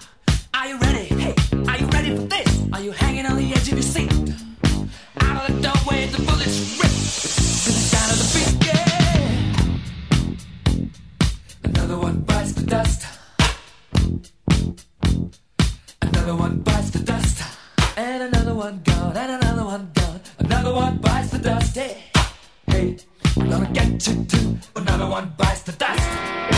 Are you ready? Hey, are you ready for this? Are you hanging on the edge of your seat? Out of the doorway, the bullets rip to the sound of the beat. Yeah. Another one bites the dust. Another one bites the dust. And another one gone, and another one gone. Another one bites the dust. Hey, hey, gonna get you too. Another one bites the dust.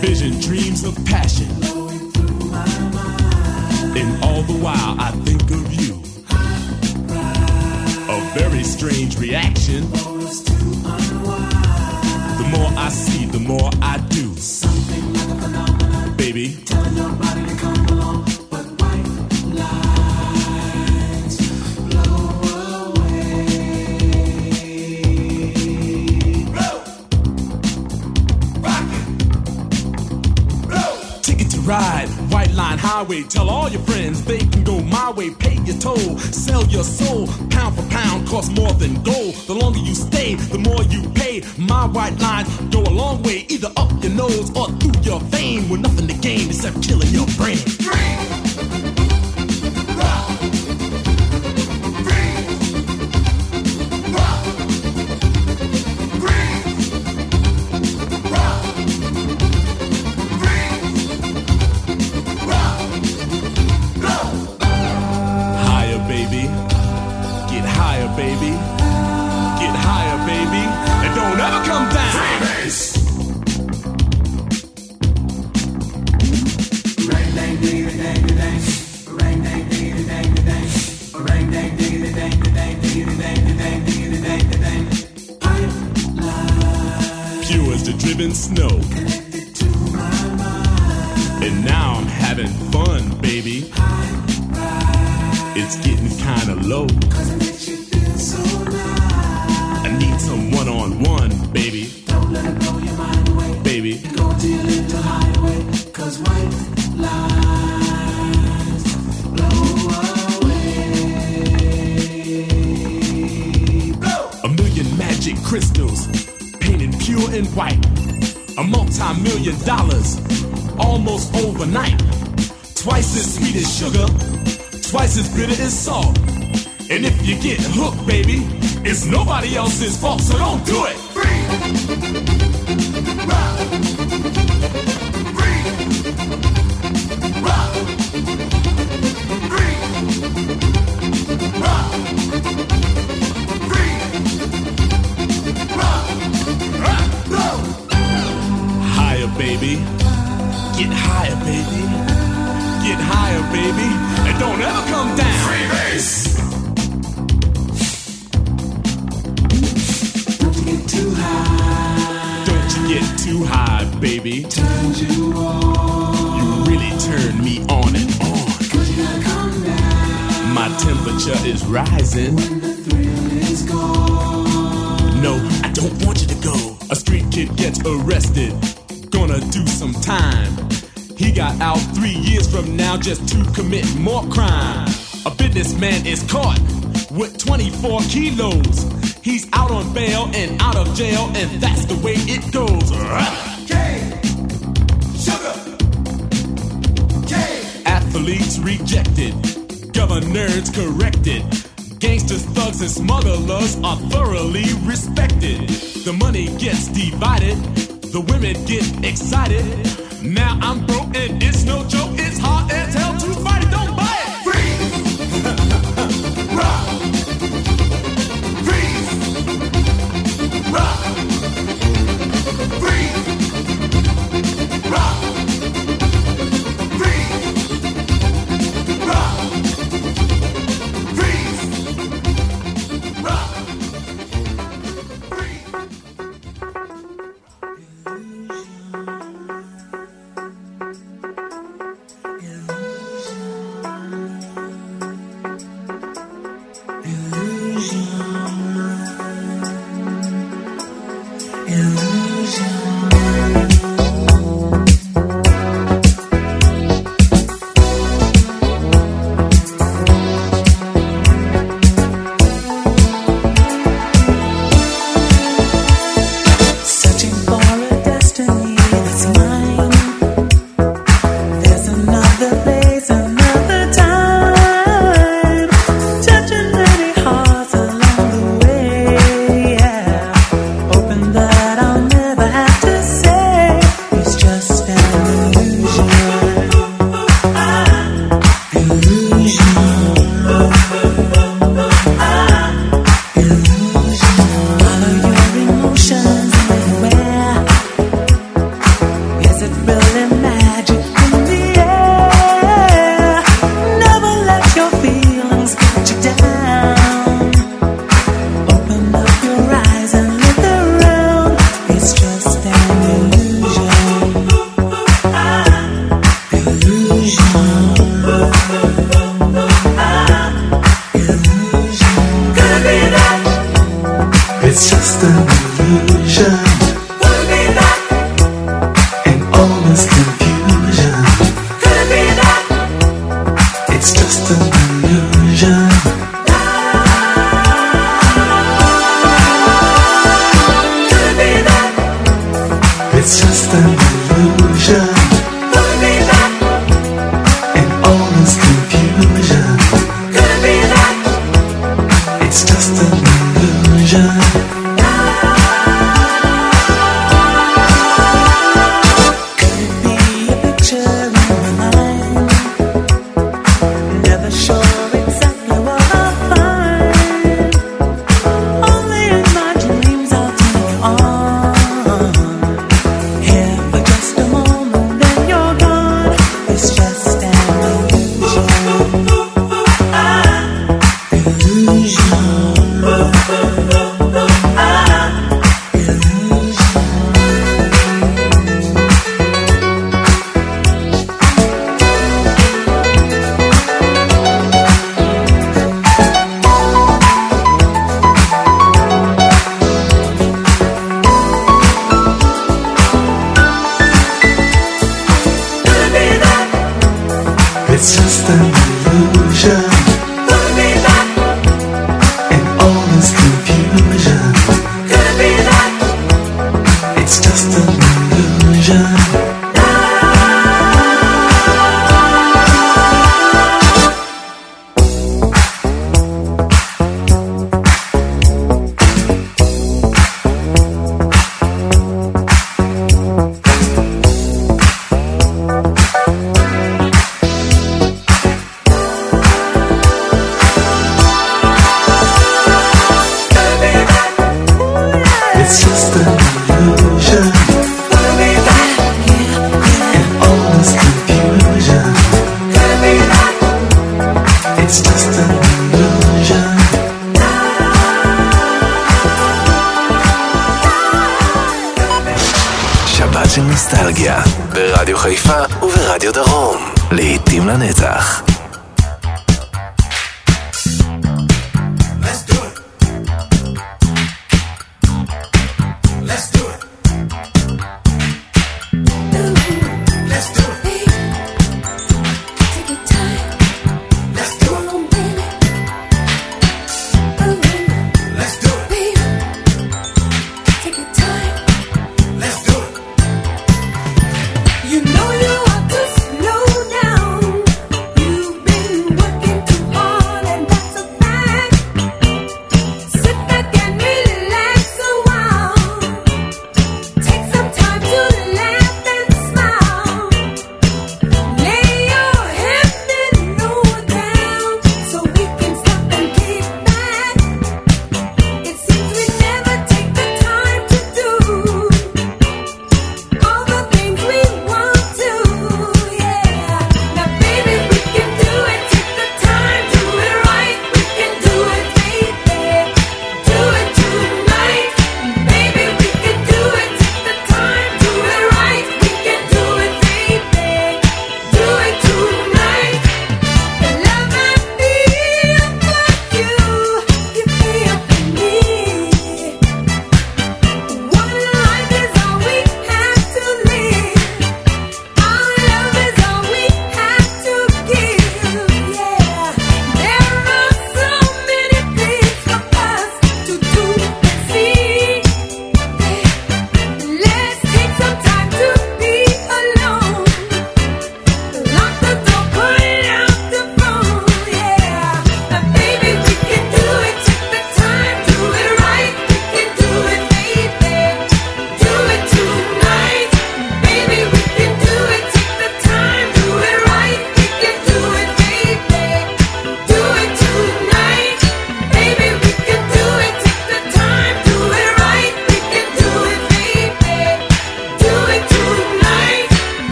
Vision, dreams of passion. And all the while I think of you. A very strange reaction. The more I see, highway. Tell all your friends they can go my way. Pay your toll, sell your soul. Pound for pound, cost more than gold. The longer you stay, the more you pay. My white lines go a long way, either up your nose or through your vein. With nothing to gain except killing your brain. Crystals painted pure and white. A multi million dollars almost overnight. Twice as sweet as sugar, twice as bitter as salt. And if you get hooked, baby, it's nobody else's fault, so don't do it. Free. Just to commit more crime. A businessman is caught with 24 kilos. He's out on bail and out of jail, and that's the way it goes. K, sugar, K. Athletes rejected, governors corrected. Gangsters, thugs, and smugglers are thoroughly respected. The money gets divided, the women get excited. Now I'm broke and it's no joke. It's hard as hell to fight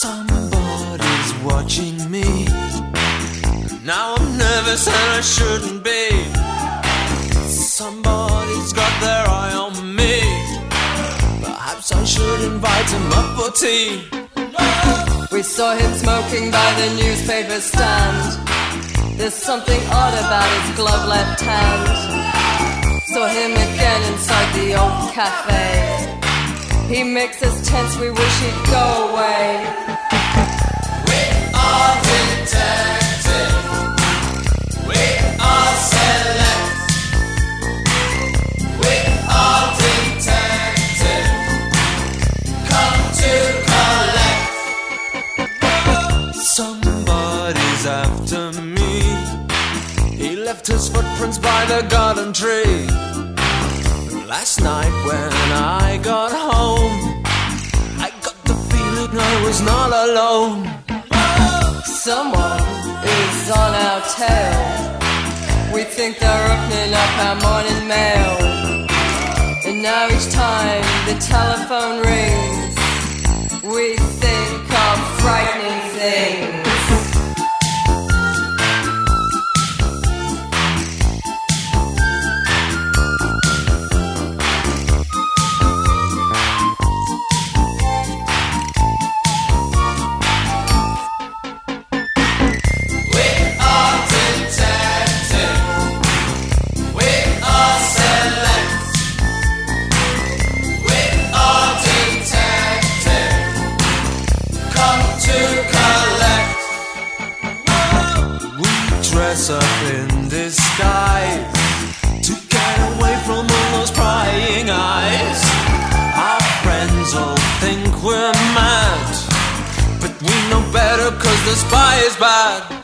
Somebody's watching me. Now I'm nervous and I shouldn't be. Somebody's got their eye on me. Perhaps I should invite him up for tea. We saw him smoking by the newspaper stand. There's something odd about his glove left hand. Saw him again inside the old cafe. He makes us tense, we wish he'd go away. We are. We are select. We are. Come to collect. Somebody's after me. He left his footprints by the garden tree. Last night when I got home, I got the feeling I was not alone. Someone is on our tail. We think they're opening up our morning mail. And now each time the telephone rings, we think of frightening things. bad.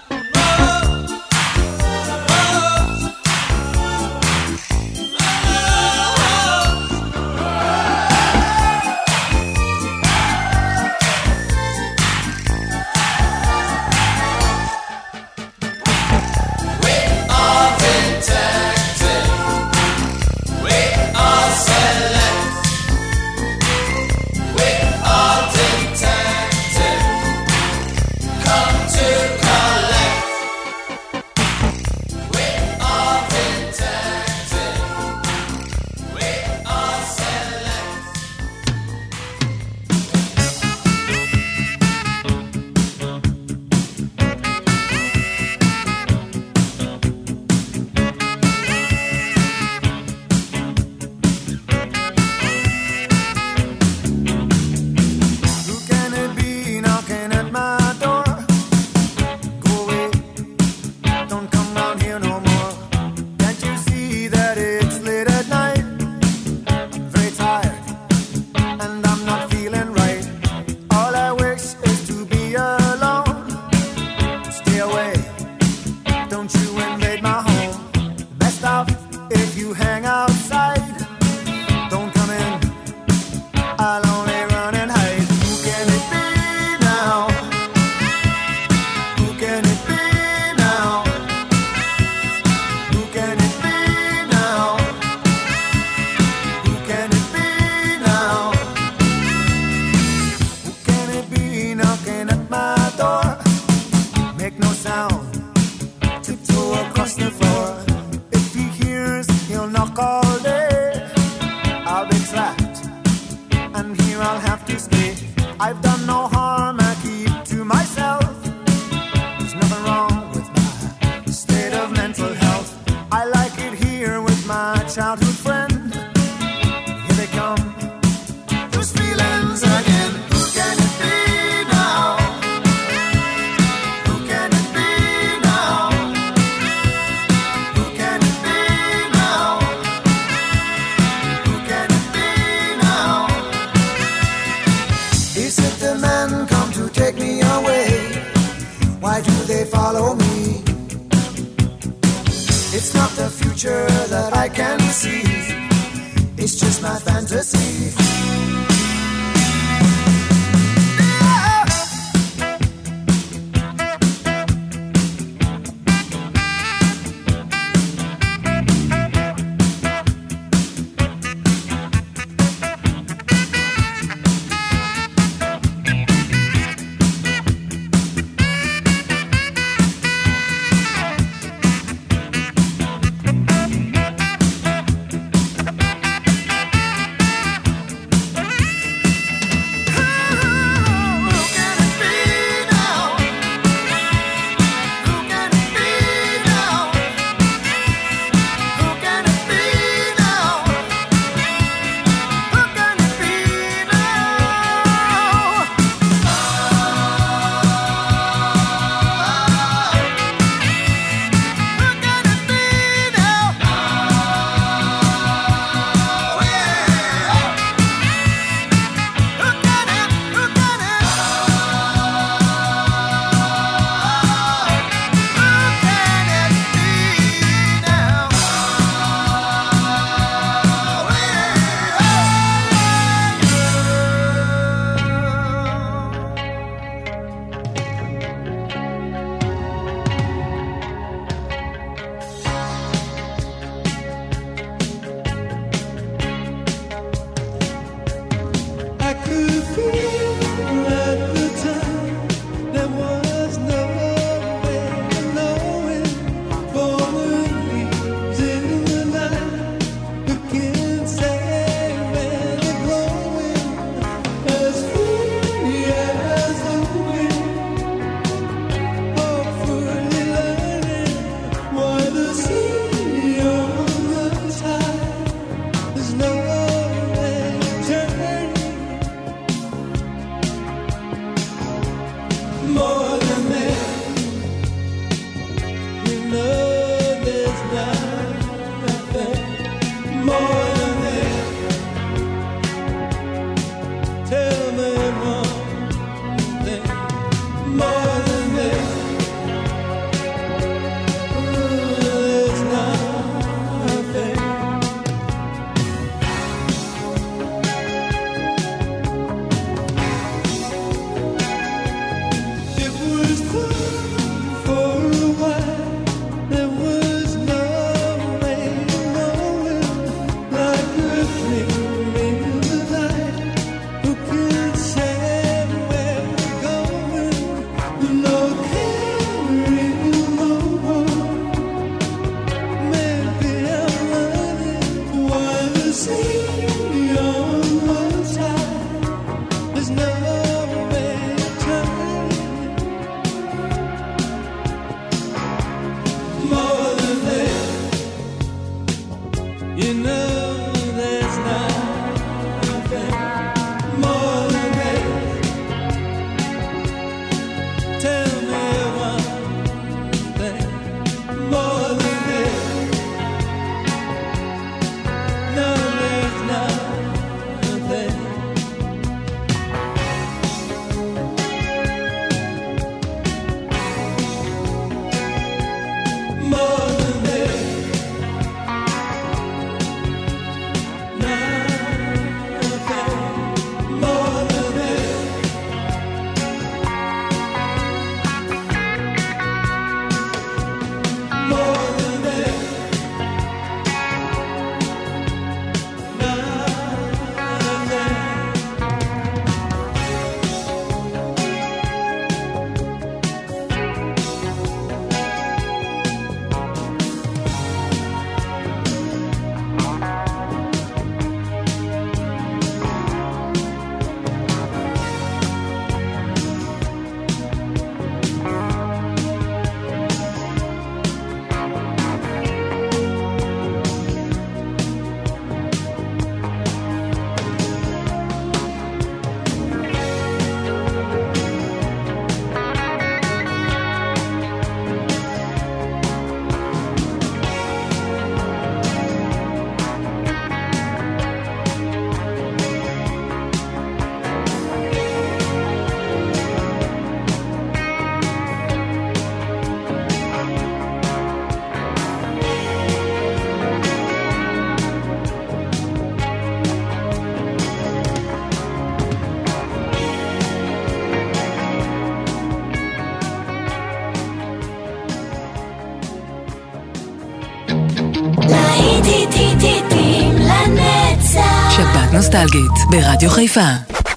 נוסטלגית ברדיו חיפה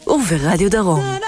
וברדיו דרום.